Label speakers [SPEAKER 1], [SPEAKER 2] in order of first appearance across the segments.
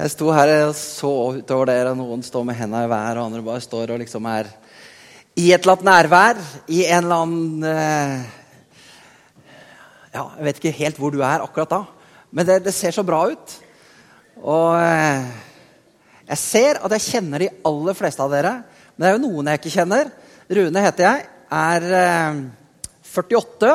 [SPEAKER 1] Jeg sto her og så utover dere, og noen står med hendene i været, og andre bare står og liksom er i et eller annet nærvær. I en eller annen eh, Ja, jeg vet ikke helt hvor du er akkurat da, men det, det ser så bra ut. Og eh, jeg ser at jeg kjenner de aller fleste av dere, men det er jo noen jeg ikke kjenner. Rune heter jeg, er eh, 48.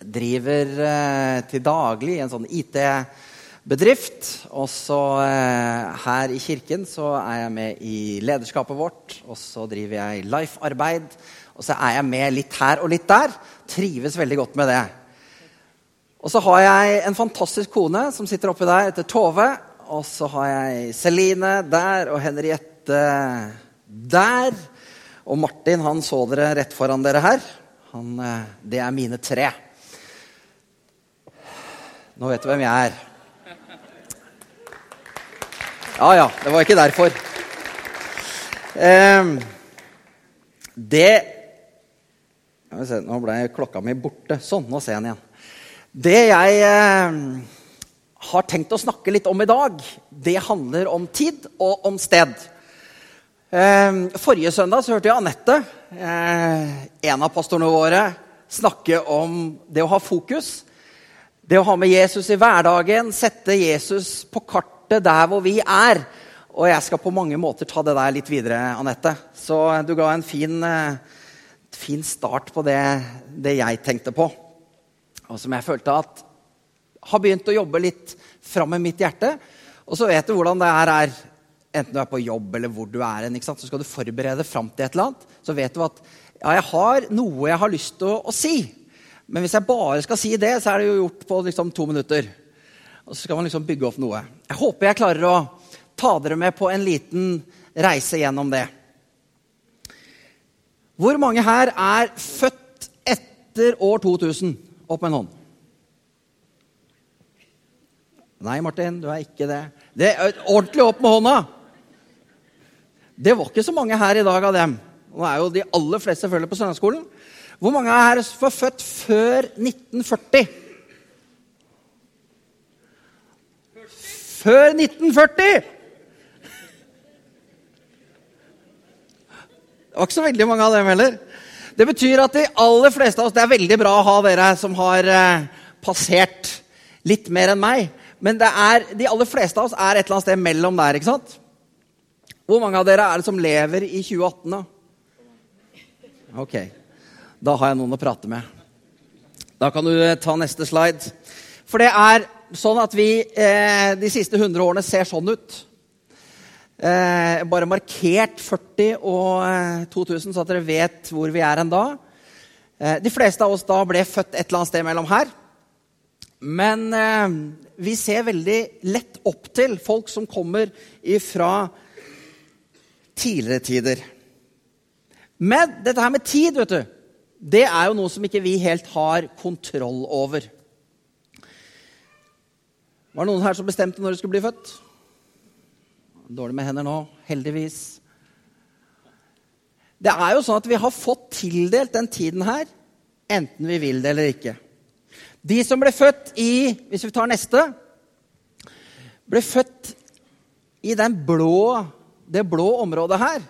[SPEAKER 1] Driver eh, til daglig i en sånn IT-bedrift. Og så eh, her i kirken så er jeg med i lederskapet vårt. Og så driver jeg Life-arbeid. Og så er jeg med litt her og litt der. Trives veldig godt med det. Og så har jeg en fantastisk kone som sitter oppi der, heter Tove. Og så har jeg Celine der og Henriette der. Og Martin han så dere rett foran dere her. Han, eh, det er mine tre. Nå vet du hvem jeg er. Ja ja, det var ikke derfor. Eh, det se, Nå ble klokka mi borte. Sånn, nå ser jeg den igjen. Det jeg eh, har tenkt å snakke litt om i dag, det handler om tid og om sted. Eh, forrige søndag så hørte jeg Anette, eh, en av pastorene våre, snakke om det å ha fokus. Det å ha med Jesus i hverdagen, sette Jesus på kartet der hvor vi er. Og jeg skal på mange måter ta det der litt videre, Anette. Så du ga en fin, fin start på det, det jeg tenkte på og som jeg følte at har begynt å jobbe litt fram med mitt hjerte. Og så vet du hvordan det her er. Enten du er på jobb eller hvor du er, så skal du forberede fram til et eller annet. Så vet du at ja, jeg har noe jeg har lyst til å, å, si. Men hvis jeg bare skal si det, så er det jo gjort på liksom, to minutter. Og så skal man liksom bygge opp noe. Jeg håper jeg klarer å ta dere med på en liten reise gjennom det. Hvor mange her er født etter år 2000? Opp med en hånd. Nei, Martin, du er ikke det. det er ordentlig opp med hånda! Det var ikke så mange her i dag av dem. Nå er jo de aller fleste selvfølgelig på søndagsskolen. Hvor mange er her var født før 1940? Før 1940! Det var ikke så veldig mange av dem heller. Det betyr at de aller fleste av oss Det er veldig bra å ha dere som har eh, passert litt mer enn meg. Men er, de aller fleste av oss er et eller annet sted mellom der. ikke sant? Hvor mange av dere er det som lever i 2018, da? Ok. Da har jeg noen å prate med. Da kan du eh, ta neste slide. For det er sånn at vi eh, de siste 100 årene ser sånn ut. Eh, bare markert 40 og eh, 2000, så at dere vet hvor vi er en da. Eh, de fleste av oss da ble født et eller annet sted mellom her. Men eh, vi ser veldig lett opp til folk som kommer fra tidligere tider. Men dette her med tid, vet du, det er jo noe som ikke vi helt har kontroll over. Var det noen her som bestemte når du skulle bli født? Dårlig med hender nå, heldigvis. Det er jo sånn at vi har fått tildelt den tiden her, enten vi vil det eller ikke. De som ble født i Hvis vi tar neste Ble født i blå, det blå området her.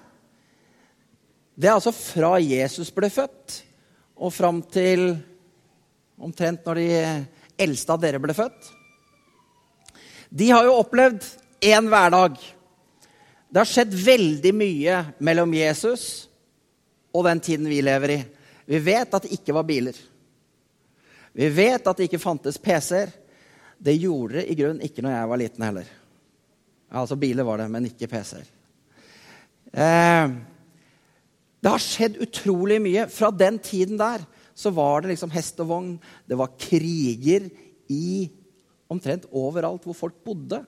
[SPEAKER 1] Det er altså fra Jesus ble født, og fram til omtrent når de eldste av dere ble født. De har jo opplevd én hverdag. Det har skjedd veldig mye mellom Jesus og den tiden vi lever i. Vi vet at det ikke var biler. Vi vet at det ikke fantes PC-er. Det gjorde det i grunnen ikke når jeg var liten heller. Altså biler var det, men ikke PC-er. Eh, det har skjedd utrolig mye. Fra den tiden der så var det liksom hest og vogn. Det var kriger i omtrent overalt hvor folk bodde.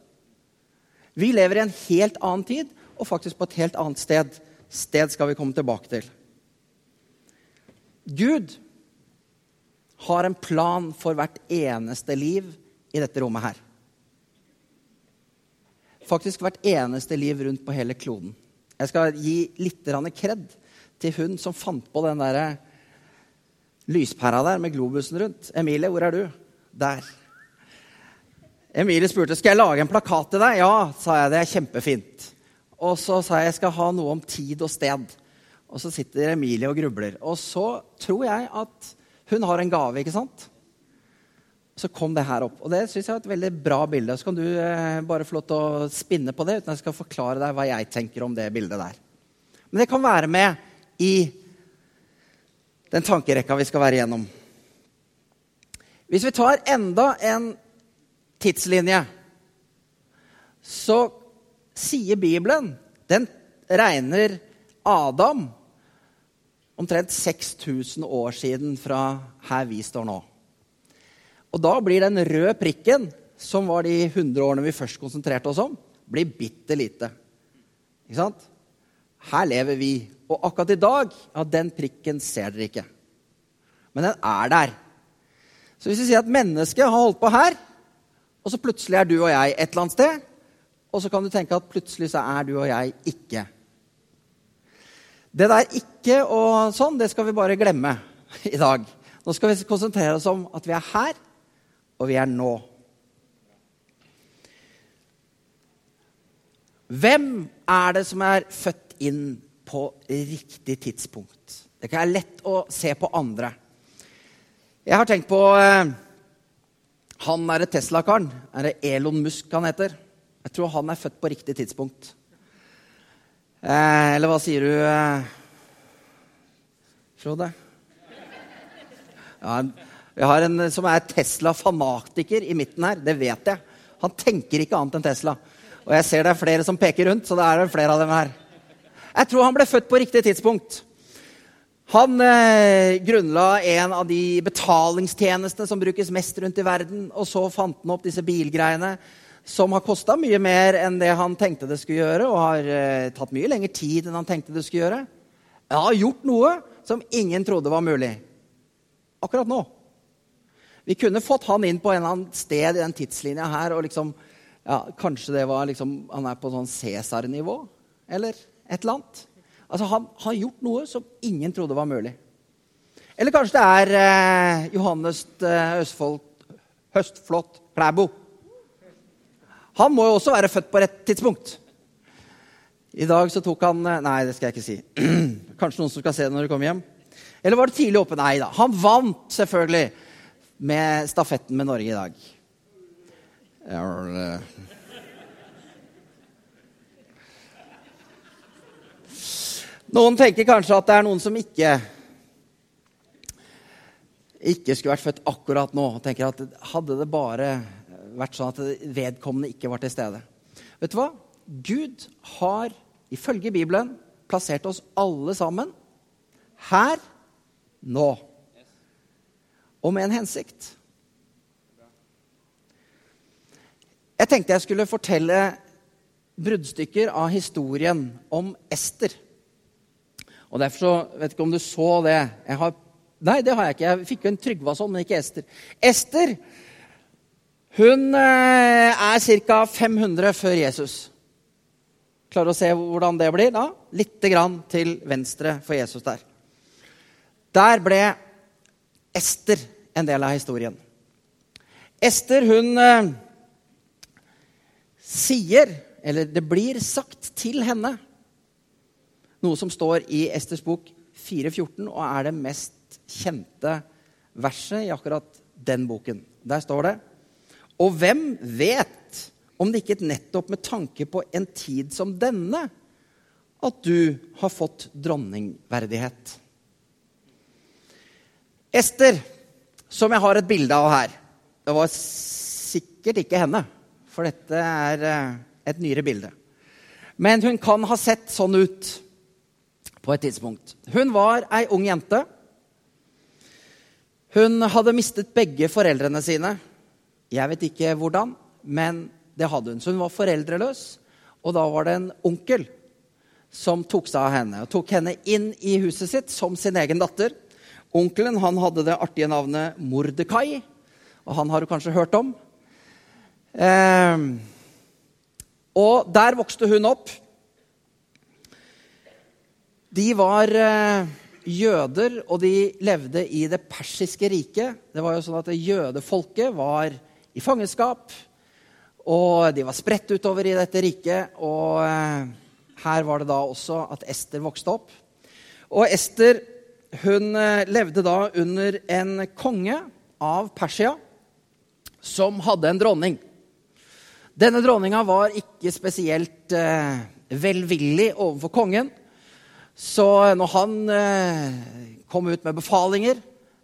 [SPEAKER 1] Vi lever i en helt annen tid og faktisk på et helt annet sted. Sted skal vi komme tilbake til. Gud har en plan for hvert eneste liv i dette rommet her. Faktisk hvert eneste liv rundt på hele kloden. Jeg skal gi litt kred til hun som fant på den der lyspæra der med globusen rundt. Emilie, hvor er du? Der. Emilie spurte skal jeg lage en plakat til deg. Ja, sa jeg. Det er kjempefint. Og så sa jeg jeg skal ha noe om tid og sted. Og så sitter Emilie og grubler. Og så tror jeg at hun har en gave, ikke sant? Så kom det her opp. Og det syns jeg er et veldig bra bilde. Så kan du eh, bare få lov til å spinne på det uten at jeg skal forklare deg hva jeg tenker om det bildet der. Men det kan være med i den tankerekka vi skal være igjennom. Hvis vi tar enda en tidslinje, så sier Bibelen Den regner Adam omtrent 6000 år siden fra her vi står nå. Og da blir den røde prikken, som var de 100 årene vi først konsentrerte oss om, blir bitte lite. Ikke sant? Her lever vi. Og akkurat i dag, ja, den prikken ser dere ikke. Men den er der. Så hvis vi sier at mennesket har holdt på her, og så plutselig er du og jeg et eller annet sted, og så kan du tenke at plutselig så er du og jeg ikke. Det der ikke og sånn, det skal vi bare glemme i dag. Nå skal vi konsentrere oss om at vi er her, og vi er nå. Hvem er det som er født inn på riktig tidspunkt? Det kan være lett å se på andre. Jeg har tenkt på eh, han derre Tesla-karen. Er det Elon Musk han heter? Jeg tror han er født på riktig tidspunkt. Eh, eller hva sier du, eh, Frode? Ja, vi har en som er Tesla-fanatiker i midten her. Det vet jeg. Han tenker ikke annet enn Tesla. Og jeg ser det er flere som peker rundt, så det er flere av dem her. Jeg tror han ble født på riktig tidspunkt. Han eh, grunnla en av de betalingstjenestene som brukes mest rundt i verden. Og så fant han opp disse bilgreiene som har kosta mye mer enn det han tenkte det skulle gjøre, og har eh, tatt mye lengre tid enn han tenkte det skulle gjøre. Han har gjort noe som ingen trodde var mulig. Akkurat nå. Vi kunne fått han inn på en eller annen sted i den tidslinja her. og liksom, ja, Kanskje det var liksom, han er på sånn Cæsar-nivå, eller et eller annet. Altså, Han har gjort noe som ingen trodde var mulig. Eller kanskje det er eh, Johannes eh, Østfold, Høstflot Klæbo. Han må jo også være født på rett tidspunkt. I dag så tok han eh, Nei, det skal jeg ikke si. Kanskje noen som skal se det når de kommer hjem. Eller var det tidlig oppe? Nei da. Han vant selvfølgelig med stafetten med Norge i dag. Ja, Noen tenker kanskje at det er noen som ikke ikke skulle vært født akkurat nå. og tenker at Hadde det bare vært sånn at vedkommende ikke var til stede. Vet du hva? Gud har ifølge Bibelen plassert oss alle sammen her nå. Og med en hensikt. Jeg tenkte jeg skulle fortelle bruddstykker av historien om Ester. Og derfor så, vet ikke om du så det. Har, nei, det har jeg ikke. Jeg fikk jo en Trygvason, men ikke Ester. Ester hun eh, er ca. 500 før Jesus. Klarer å se hvordan det blir? da? Litt grann til venstre for Jesus der. Der ble Ester en del av historien. Ester, hun eh, sier, eller det blir sagt til henne noe som står i Esters bok 4.14, og er det mest kjente verset i akkurat den boken. Der står det Og hvem vet om det ikke nettopp med tanke på en tid som denne at du har fått dronningverdighet? Ester, som jeg har et bilde av her Det var sikkert ikke henne, for dette er eh, et nyere bilde. Men hun kan ha sett sånn ut på et tidspunkt. Hun var ei ung jente. Hun hadde mistet begge foreldrene sine. Jeg vet ikke hvordan, men det hadde hun. Så hun var foreldreløs. Og da var det en onkel som tok seg av henne og tok henne inn i huset sitt som sin egen datter. Onkelen han hadde det artige navnet Mordekai, og han har du kanskje hørt om. Eh, og der vokste hun opp de var eh, jøder, og de levde i det persiske riket. Det var jo sånn at Jødefolket var i fangenskap. Og de var spredt utover i dette riket. Og eh, her var det da også at Ester vokste opp. Og Ester hun eh, levde da under en konge av Persia som hadde en dronning. Denne dronninga var ikke spesielt velvillig overfor kongen. Så når han eh, kom ut med befalinger,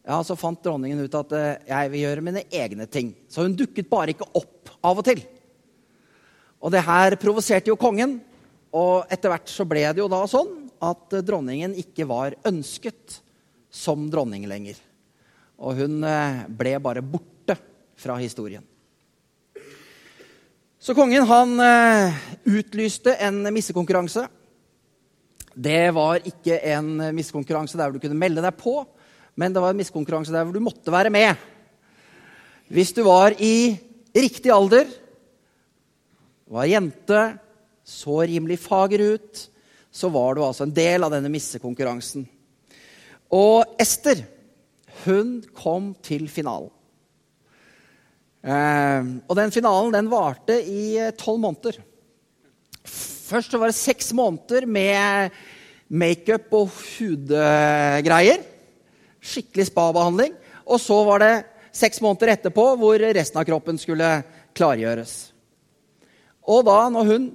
[SPEAKER 1] ja, så fant dronningen ut at eh, jeg vil gjøre mine egne ting. Så hun dukket bare ikke opp av og til. Og det her provoserte jo kongen. Og etter hvert så ble det jo da sånn at dronningen ikke var ønsket som dronning lenger. Og hun eh, ble bare borte fra historien. Så kongen han eh, utlyste en missekonkurranse. Det var ikke en missekonkurranse der du kunne melde deg på, men det var en missekonkurranse der hvor du måtte være med. Hvis du var i riktig alder, var jente, så rimelig fager ut, så var du altså en del av denne missekonkurransen. Og Ester, hun kom til finalen. Eh, og den finalen den varte i tolv måneder. Først var det seks måneder med makeup og hudgreier. Skikkelig spabehandling. Og så var det seks måneder etterpå hvor resten av kroppen skulle klargjøres. Og da, når hun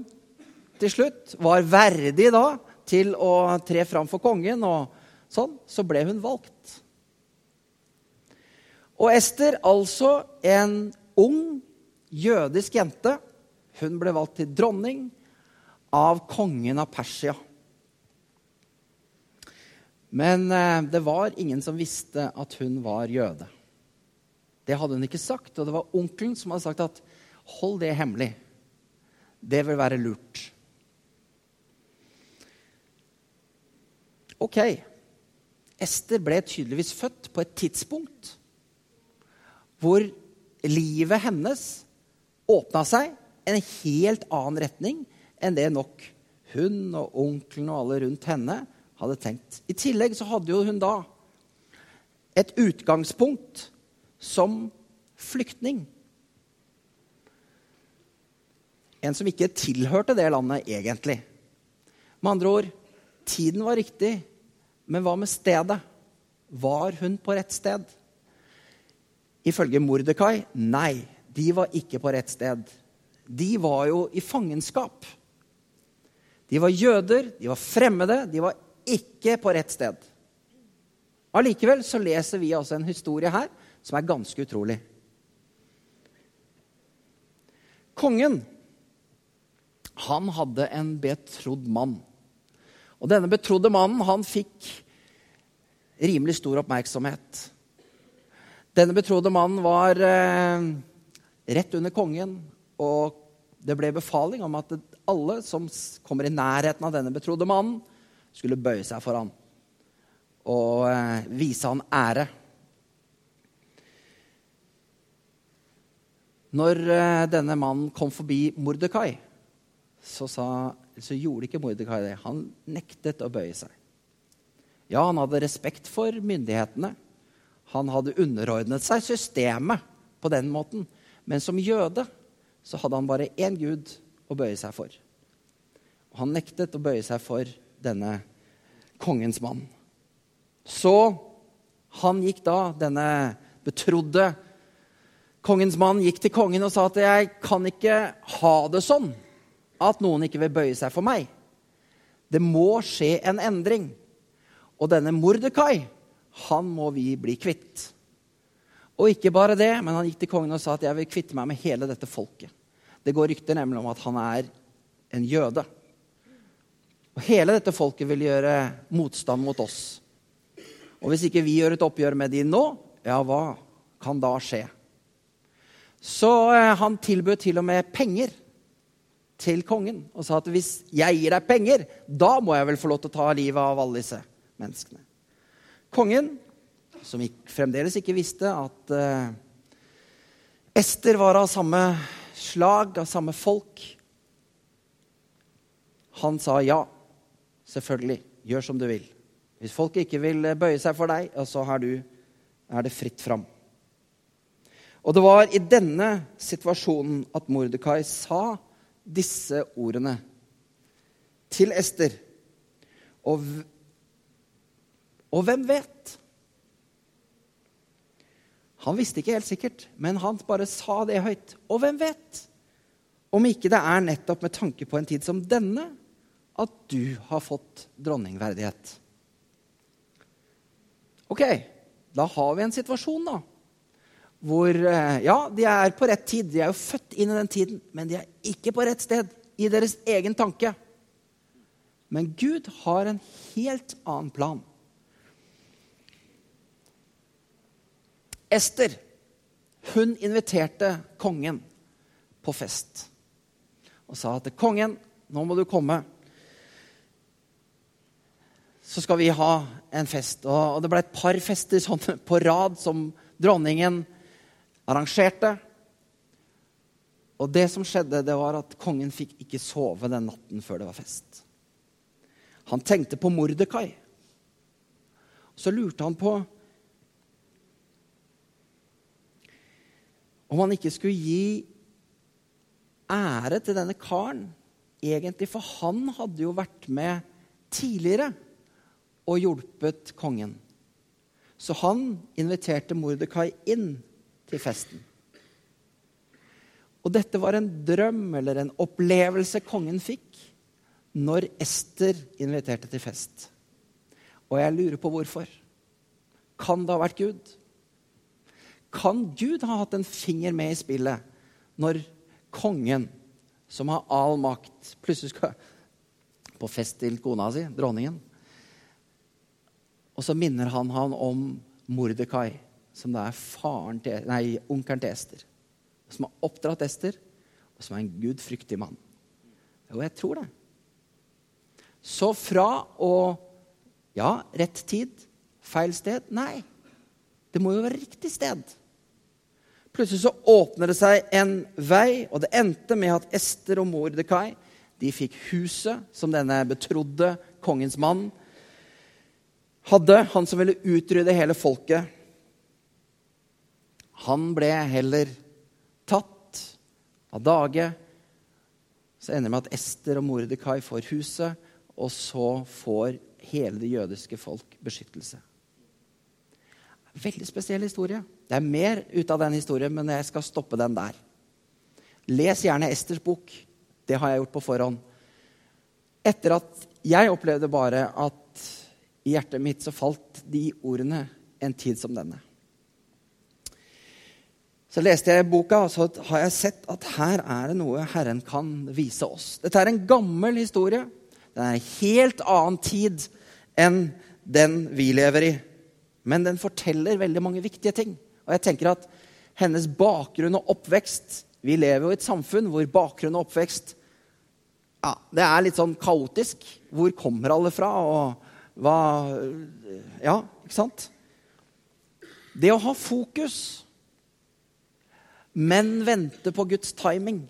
[SPEAKER 1] til slutt var verdig da til å tre fram for kongen, og sånn, så ble hun valgt. Og Ester, altså en ung jødisk jente, hun ble valgt til dronning av kongen av Persia. Men eh, det var ingen som visste at hun var jøde. Det hadde hun ikke sagt, og det var onkelen som hadde sagt at hold det hemmelig. Det vil være lurt. Ok, Ester ble tydeligvis født på et tidspunkt hvor livet hennes åpna seg en helt annen retning enn det nok hun og onkelen og alle rundt henne hadde tenkt. I tillegg så hadde jo hun da et utgangspunkt som flyktning. En som ikke tilhørte det landet egentlig. Med andre ord tiden var riktig, men hva med stedet? Var hun på rett sted? Ifølge Mordekai nei, de var ikke på rett sted. De var jo i fangenskap. De var jøder, de var fremmede, de var ikke på rett sted. Allikevel så leser vi altså en historie her som er ganske utrolig. Kongen han hadde en betrodd mann. Og denne betrodde mannen han fikk rimelig stor oppmerksomhet. Denne betrodde mannen var eh, rett under kongen, og det ble befaling om at alle som kommer i nærheten av denne betrodde mannen, skulle bøye seg for han og eh, vise han ære. Når eh, denne mannen kom forbi Mordekai, så, sa, så gjorde ikke Mordekai det. Han nektet å bøye seg. Ja, han hadde respekt for myndighetene. Han hadde underordnet seg systemet på den måten. Men som jøde så hadde han bare én gud å bøye seg for. Han nektet å bøye seg for denne kongens mann. Så han gikk da, denne betrodde Kongens mann gikk til kongen og sa at 'jeg kan ikke ha det sånn at noen ikke vil bøye seg for meg'. Det må skje en endring. Og denne Mordekai, han må vi bli kvitt. Og ikke bare det, men han gikk til kongen og sa at 'jeg vil kvitte meg med hele dette folket'. Det går rykter nemlig om at han er en jøde. Og hele dette folket vil gjøre motstand mot oss. Og hvis ikke vi gjør et oppgjør med de nå, ja, hva kan da skje? Så eh, han tilbød til og med penger til kongen og sa at hvis jeg gir deg penger, da må jeg vel få lov til å ta livet av alle disse menneskene. Kongen, som fremdeles ikke visste at uh, Ester var av samme slag, av samme folk, han sa ja, selvfølgelig, gjør som du vil. Hvis folk ikke vil bøye seg for deg, så er, du, er det fritt fram. Og det var i denne situasjonen at Mordekai sa disse ordene til Ester. Og, og hvem vet? Han visste ikke helt sikkert, men han bare sa det høyt. Og hvem vet? Om ikke det er nettopp med tanke på en tid som denne at du har fått dronningverdighet. Ok, da har vi en situasjon, da. Hvor eh, Ja, de er på rett tid. De er jo født inn i den tiden, men de er ikke på rett sted i deres egen tanke. Men Gud har en helt annen plan. Ester hun inviterte kongen på fest og sa til kongen nå må du komme. Så skal vi ha en fest. Og det ble et par fester sånn på rad som dronningen arrangerte. Og det som skjedde, det var at kongen fikk ikke sove den natten før det var fest. Han tenkte på Mordekai. Så lurte han på om han ikke skulle gi ære til denne karen, egentlig, for han hadde jo vært med tidligere og hjulpet kongen. Så han inviterte Mordekai inn til festen. Og dette var en drøm eller en opplevelse kongen fikk når Ester inviterte til fest. Og jeg lurer på hvorfor. Kan det ha vært Gud? Kan Gud ha hatt en finger med i spillet når kongen, som har all makt, plutselig skal på fest til kona si, dronningen? Og så minner han han om Mordekai, som da er faren til, nei, onkelen til Ester. Som har oppdratt Ester, og som er en gudfryktig mann. Jo, jeg tror det. Så fra å Ja, rett tid, feil sted? Nei. Det må jo være riktig sted. Plutselig så åpner det seg en vei, og det endte med at Ester og Mordekai de fikk huset som denne betrodde kongens mann hadde. Han som ville utrydde hele folket. Han ble heller tatt av dage. Så ender det med at Ester og Mordekai får huset, og så får hele det jødiske folk beskyttelse. Veldig spesiell historie. Det er mer ut av den historien, men jeg skal stoppe den der. Les gjerne Esters bok. Det har jeg gjort på forhånd. Etter at jeg opplevde bare at i hjertet mitt så falt de ordene en tid som denne. Så leste jeg boka, og så har jeg sett at her er det noe Herren kan vise oss. Dette er en gammel historie. Det er en helt annen tid enn den vi lever i. Men den forteller veldig mange viktige ting. Og jeg tenker at hennes bakgrunn og oppvekst Vi lever jo i et samfunn hvor bakgrunn og oppvekst ja, det er litt sånn kaotisk. Hvor kommer alle fra, og hva Ja, ikke sant? Det å ha fokus, men vente på Guds timing,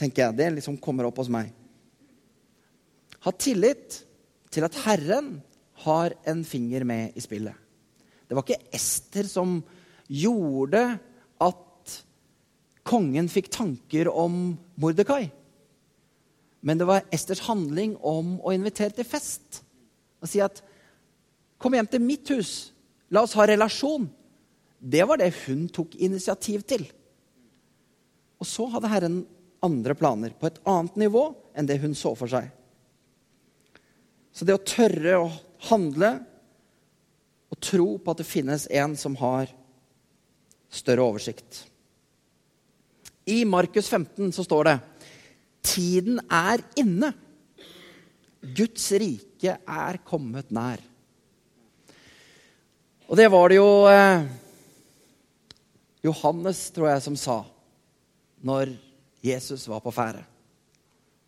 [SPEAKER 1] tenker jeg. Det liksom kommer opp hos meg. Ha tillit til at Herren har en finger med i spillet. Det var ikke Ester som gjorde at kongen fikk tanker om Mordekai. Men det var Esters handling om å invitere til fest. Og si at 'Kom hjem til mitt hus. La oss ha relasjon.' Det var det hun tok initiativ til. Og så hadde Herren andre planer på et annet nivå enn det hun så for seg. Så det å tørre å handle og tro på at det finnes en som har større oversikt. I Markus 15 så står det Tiden er inne. Guds rike er kommet nær. Og det var det jo eh, Johannes, tror jeg, som sa når Jesus var på ferde.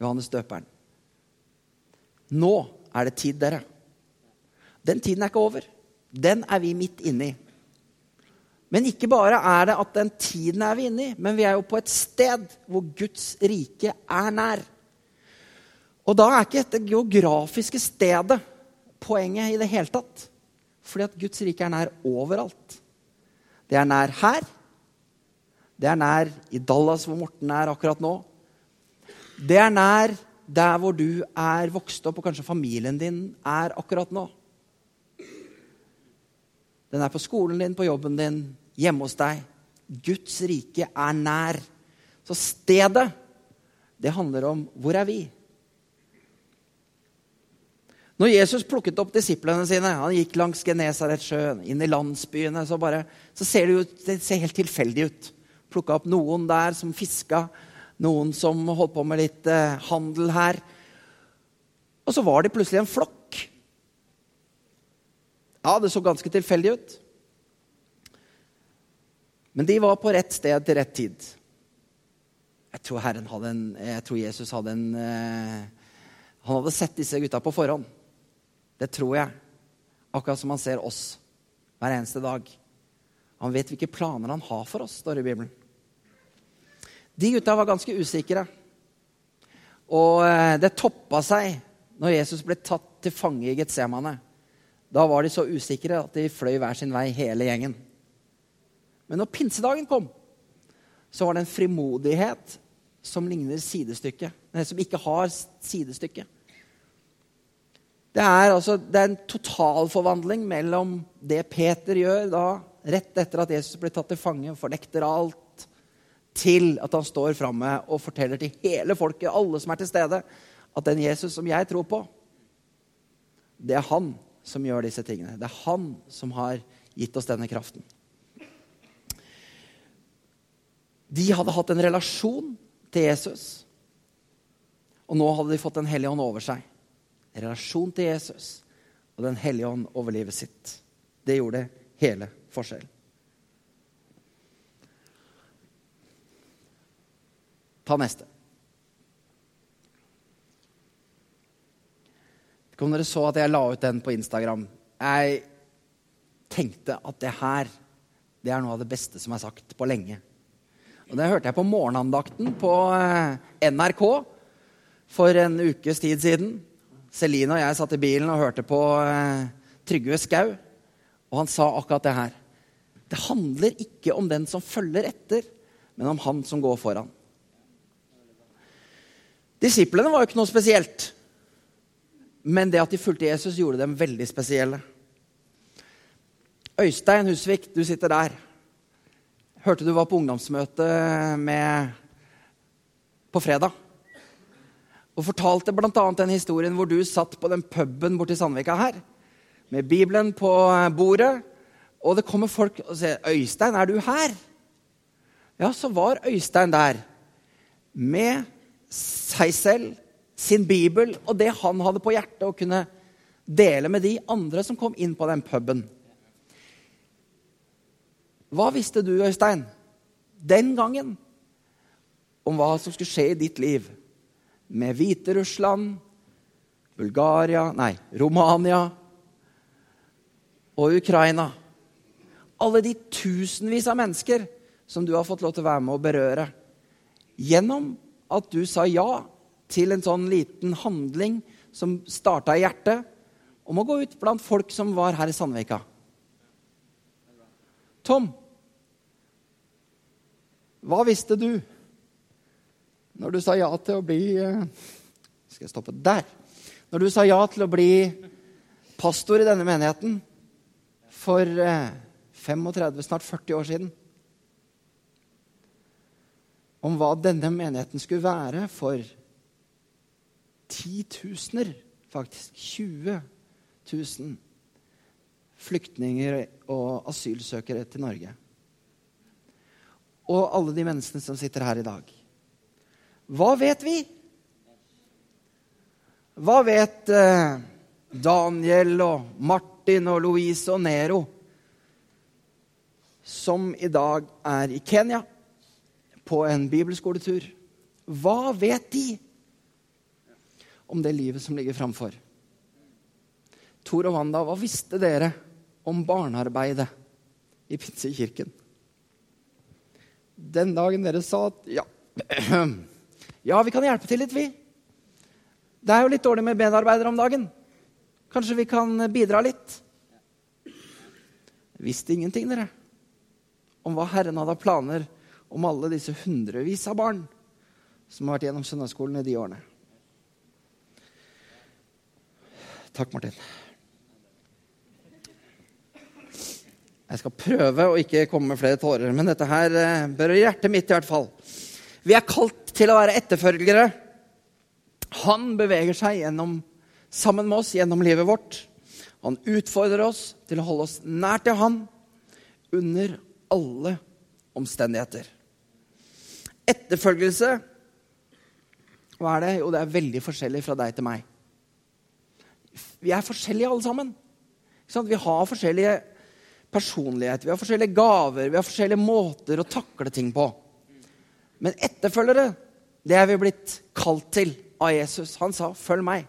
[SPEAKER 1] Johannes døperen. Nå er det tid, dere. Den tiden er ikke over. Den er vi midt inne i. Men ikke bare er det at den tiden er vi inne i, men vi er jo på et sted hvor Guds rike er nær. Og da er ikke dette geografiske stedet poenget i det hele tatt. Fordi at Guds rike er nær overalt. Det er nær her, Det er nær i Dallas, hvor Morten er akkurat nå. Det er nær der hvor du er vokst opp, og kanskje familien din er akkurat nå. Den er på skolen din, på jobben din, hjemme hos deg. Guds rike er nær. Så stedet, det handler om hvor er vi? Når Jesus plukket opp disiplene sine, han gikk langs Genesaretsjøen, inn i landsbyene, så, bare, så ser det, jo, det ser helt tilfeldig ut. Plukka opp noen der som fiska, noen som holdt på med litt eh, handel her. Og så var de plutselig en flokk. Ja, det så ganske tilfeldig ut. Men de var på rett sted til rett tid. Jeg tror, en, jeg tror Jesus hadde en eh, Han hadde sett disse gutta på forhånd. Det tror jeg. Akkurat som han ser oss hver eneste dag. Han vet hvilke planer han har for oss, står det i Bibelen. De gutta var ganske usikre. Og eh, det toppa seg når Jesus ble tatt til fange i Getsemane. Da var de så usikre at de fløy hver sin vei, hele gjengen. Men når pinsedagen kom, så var det en frimodighet som ligner sidestykke. Som ikke har sidestykke. Det er, altså, det er en totalforvandling mellom det Peter gjør da, rett etter at Jesus blir tatt til fange, fornekter alt, til at han står framme og forteller til hele folket, alle som er til stede, at den Jesus som jeg tror på, det er han som gjør disse tingene. Det er han som har gitt oss denne kraften. De hadde hatt en relasjon til Jesus, og nå hadde de fått Den hellige ånd over seg relasjon til Jesus og Den hellige ånd over livet sitt. Det gjorde hele forskjellen. Ta neste. Ikke om dere så at jeg la ut den på Instagram. Jeg tenkte at det her det er noe av det beste som er sagt på lenge. Og Det hørte jeg på morgenandakten på eh, NRK for en ukes tid siden. Celine og jeg satt i bilen og hørte på eh, Trygve Skau, og han sa akkurat det her. Det handler ikke om den som følger etter, men om han som går foran. Disiplene var jo ikke noe spesielt. Men det at de fulgte Jesus, gjorde dem veldig spesielle. Øystein Husvik, du sitter der. Hørte du var på ungdomsmøte med på fredag og fortalte bl.a. den historien hvor du satt på den puben borti Sandvika her med Bibelen på bordet, og det kommer folk og sier 'Øystein, er du her?' Ja, så var Øystein der med seg selv, sin bibel og det han hadde på hjertet å kunne dele med de andre som kom inn på den puben. Hva visste du, Øystein, den gangen om hva som skulle skje i ditt liv? med Hviterussland, Bulgaria Nei, Romania og Ukraina. Alle de tusenvis av mennesker som du har fått lov til å være med å berøre. Gjennom at du sa ja til en sånn liten handling som starta i hjertet, om å gå ut blant folk som var her i Sandvika. Tom, hva visste du? Når du sa ja til å bli eh, Skal jeg stoppe der? Når du sa ja til å bli pastor i denne menigheten for 35, eh, snart 40 år siden Om hva denne menigheten skulle være for titusener, faktisk 20 000 flyktninger og asylsøkere til Norge. Og alle de menneskene som sitter her i dag. Hva vet vi? Hva vet eh, Daniel og Martin og Louise og Nero, som i dag er i Kenya på en bibelskoletur? Hva vet de om det livet som ligger framfor? Tor og Wanda, hva visste dere om barnearbeidet i Pinsekirken? Den dagen dere sa at ja Ja, vi kan hjelpe til litt, vi. Det er jo litt dårlig med medarbeidere om dagen. Kanskje vi kan bidra litt? Visste ingenting, dere, om hva Herren hadde planer om alle disse hundrevis av barn som har vært gjennom søndagsskolen i de årene. Takk, Martin. Jeg skal prøve å ikke komme med flere tårer, men dette her berører bør i hjertet mitt i hvert fall. Vi er kalt til å være etterfølgere. Han beveger seg gjennom, sammen med oss gjennom livet vårt. Han utfordrer oss til å holde oss nær til Han under alle omstendigheter. Etterfølgelse Hva er det? Jo, det er veldig forskjellig fra deg til meg. Vi er forskjellige alle sammen. Vi har forskjellige personligheter, vi har forskjellige gaver, vi har forskjellige måter å takle ting på. Men etterfølgere, det er vi blitt kalt til av Jesus. Han sa 'følg meg'.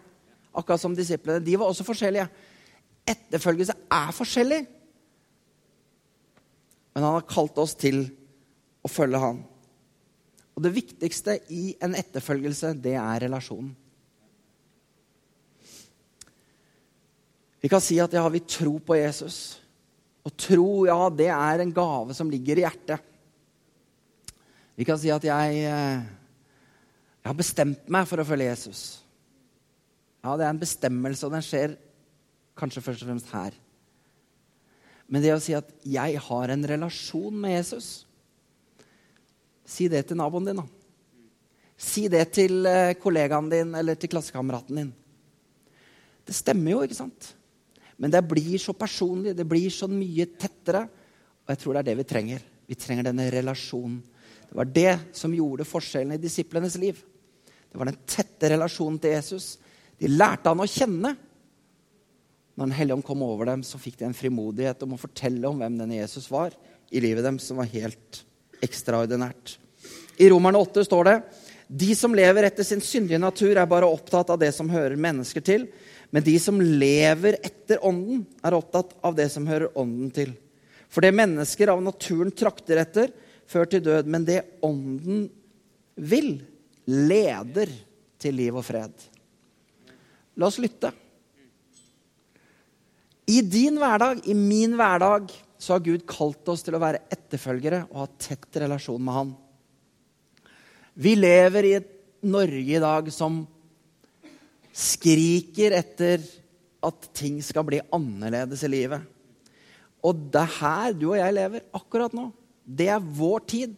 [SPEAKER 1] Akkurat som disiplene. De var også forskjellige. Etterfølgelse er forskjellig. Men han har kalt oss til å følge han. Og det viktigste i en etterfølgelse, det er relasjonen. Vi kan si at ja, vi tror på Jesus. Og tro, ja, det er en gave som ligger i hjertet. Vi kan si at jeg, eh, jeg har bestemt meg for å følge Jesus. Ja, det er en bestemmelse, og den skjer kanskje først og fremst her. Men det å si at 'jeg har en relasjon med Jesus' Si det til naboen din, da. Si det til eh, kollegaen din eller til klassekameraten din. Det stemmer jo, ikke sant? Men det blir så personlig, det blir så mye tettere. Og jeg tror det er det vi trenger. Vi trenger denne relasjonen. Det var det som gjorde forskjellen i disiplenes liv. Det var den tette relasjonen til Jesus. De lærte han å kjenne. Når Den hellige ånd kom over dem, så fikk de en frimodighet om å fortelle om hvem denne Jesus var i livet dem, som var helt ekstraordinært. I Romerne 8 står det de som lever etter sin syndige natur, er bare opptatt av det som hører mennesker til. Men de som lever etter Ånden, er opptatt av det som hører Ånden til. For det mennesker av naturen trakter etter, fører til død. Men det Ånden vil, leder til liv og fred. La oss lytte. I din hverdag, i min hverdag, så har Gud kalt oss til å være etterfølgere og ha tett relasjon med Han. Vi lever i et Norge i dag som skriker etter at ting skal bli annerledes i livet. Og det er her du og jeg lever akkurat nå. Det er vår tid.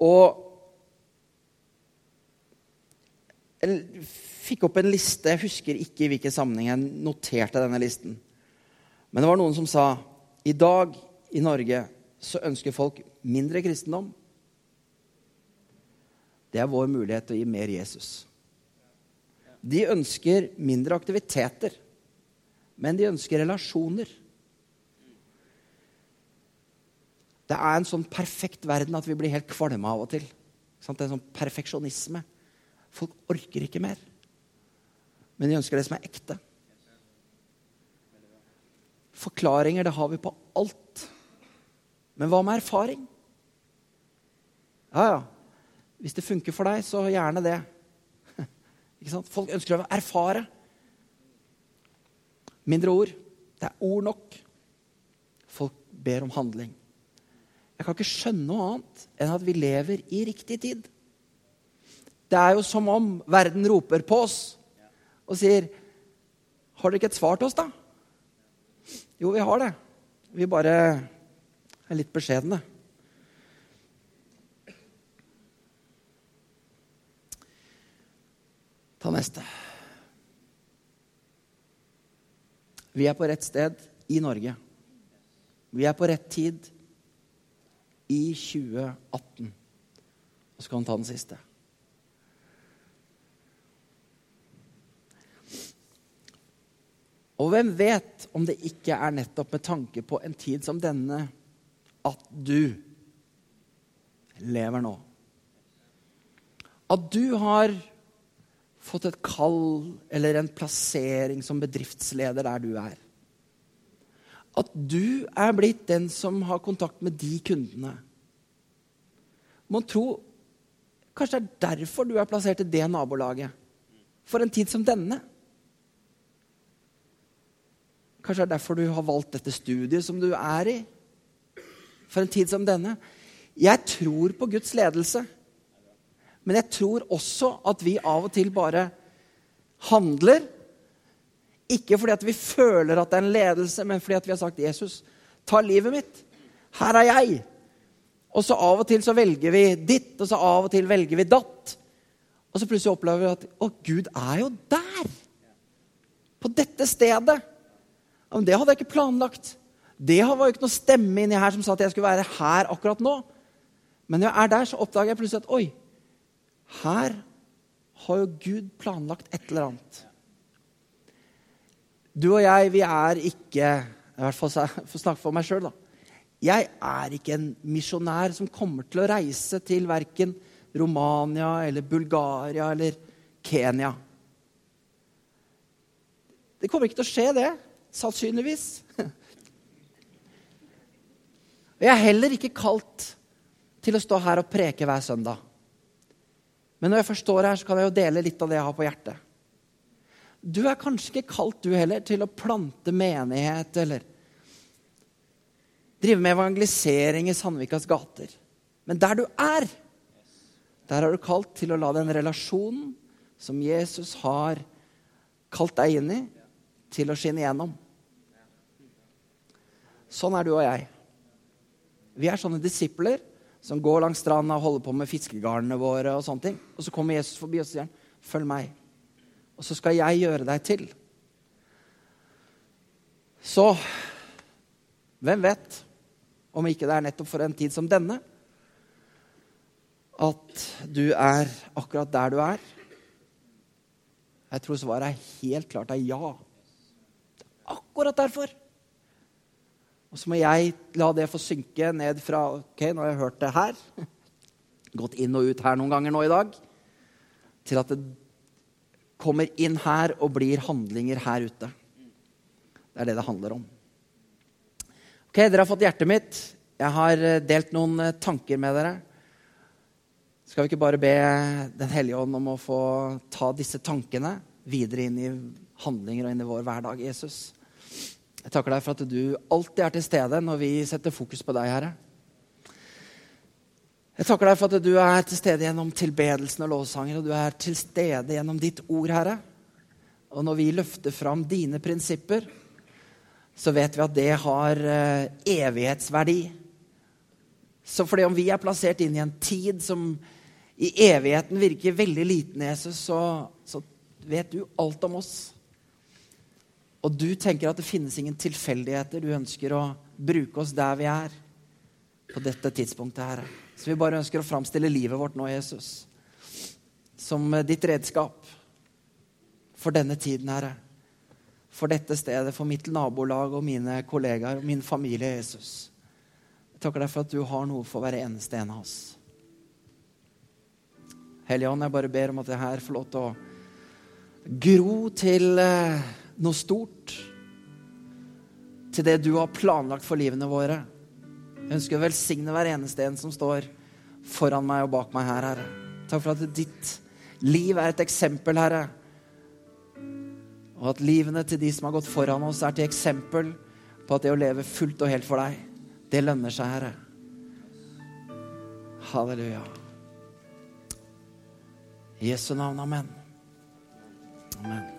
[SPEAKER 1] Og jeg fikk opp en liste. Jeg husker ikke i hvilken sammenheng jeg noterte denne listen. Men det var noen som sa i dag i Norge så ønsker folk mindre kristendom. Det er vår mulighet til å gi mer Jesus. De ønsker mindre aktiviteter, men de ønsker relasjoner. Det er en sånn perfekt verden at vi blir helt kvalme av og til. Det er en sånn perfeksjonisme. Folk orker ikke mer. Men de ønsker det som er ekte. Forklaringer det har vi på alt. Men hva med erfaring? Ja, ja. Hvis det funker for deg, så gjerne det. Folk ønsker å erfare. Mindre ord. Det er ord nok. Folk ber om handling. Jeg kan ikke skjønne noe annet enn at vi lever i riktig tid. Det er jo som om verden roper på oss og sier Har dere ikke et svar til oss, da? Jo, vi har det. Vi bare er litt beskjedne. Ta neste. Vi er på rett sted i Norge. Vi er på rett tid i 2018. Og så kan han ta den siste. Og hvem vet om det ikke er nettopp med tanke på en tid som denne at du lever nå? At du har fått et kall eller en plassering som bedriftsleder der du er. At du er blitt den som har kontakt med de kundene. Mon tro Kanskje det er derfor du er plassert i det nabolaget. For en tid som denne. Kanskje det er derfor du har valgt dette studiet som du er i. For en tid som denne. Jeg tror på Guds ledelse. Men jeg tror også at vi av og til bare handler. Ikke fordi at vi føler at det er en ledelse, men fordi at vi har sagt 'Jesus, ta livet mitt. Her er jeg.' Og så av og til så velger vi ditt, og så av og til velger vi datt. Og så plutselig opplever vi at 'Å, Gud er jo der!' På dette stedet. Men det hadde jeg ikke planlagt. Det var jo ikke noe stemme inni her som sa at jeg skulle være her akkurat nå. Men når jeg er der, så oppdager jeg plutselig at oi, her har jo Gud planlagt et eller annet. Du og jeg, vi er ikke I hvert fall for å snakke for meg sjøl, da. Jeg er ikke en misjonær som kommer til å reise til verken Romania eller Bulgaria eller Kenya. Det kommer ikke til å skje, det. Sannsynligvis. Jeg er heller ikke kalt til å stå her og preke hver søndag. Men når jeg først står her, så kan jeg jo dele litt av det jeg har på hjertet. Du er kanskje ikke kalt, du heller, til å plante menighet eller drive med evangelisering i Sandvikas gater. Men der du er, der er du kalt til å la den relasjonen som Jesus har kalt deg inn i, til å skinne igjennom. Sånn er du og jeg. Vi er sånne disipler som går langs stranda og holder på med fiskegarnene våre. Og sånne ting. Og så kommer Jesus forbi og sier, 'Følg meg.' Og så skal jeg gjøre deg til. Så hvem vet om ikke det er nettopp for en tid som denne at du er akkurat der du er? Jeg tror svaret er helt klart er ja. Akkurat derfor. Og så må jeg la det få synke ned fra Ok, nå har jeg hørt det her. Gått inn og ut her noen ganger nå i dag. Til at det kommer inn her og blir handlinger her ute. Det er det det handler om. Ok, Dere har fått hjertet mitt. Jeg har eh, delt noen eh, tanker med dere. Skal vi ikke bare be Den hellige ånd om å få ta disse tankene videre inn i handlinger og inn i vår hverdag, Jesus? Jeg takker deg for at du alltid er til stede når vi setter fokus på deg, Herre. Jeg takker deg for at du er til stede gjennom tilbedelsen og lovsanger, og du er til stede gjennom ditt ord, Herre. Og når vi løfter fram dine prinsipper, så vet vi at det har eh, evighetsverdi. Så fordi om vi er plassert inn i en tid som i evigheten virker veldig liten, Jesus, så, så vet du alt om oss. Og du tenker at det finnes ingen tilfeldigheter. Du ønsker å bruke oss der vi er på dette tidspunktet, her. Så vi bare ønsker å framstille livet vårt nå, Jesus, som ditt redskap for denne tiden, Herre. For dette stedet, for mitt nabolag og mine kollegaer og min familie, Jesus. Jeg takker deg for at du har noe for hver eneste en av oss. Hellige Ånd, jeg bare ber om at det her får lov til å gro til eh, noe stort. Til det du har planlagt for livene våre. Jeg ønsker å velsigne hver eneste en som står foran meg og bak meg her, Herre. Takk for at ditt liv er et eksempel, Herre. Og at livene til de som har gått foran oss, er til eksempel på at det å leve fullt og helt for deg, det lønner seg, Herre. Halleluja. I Jesu navn, amen. Amen.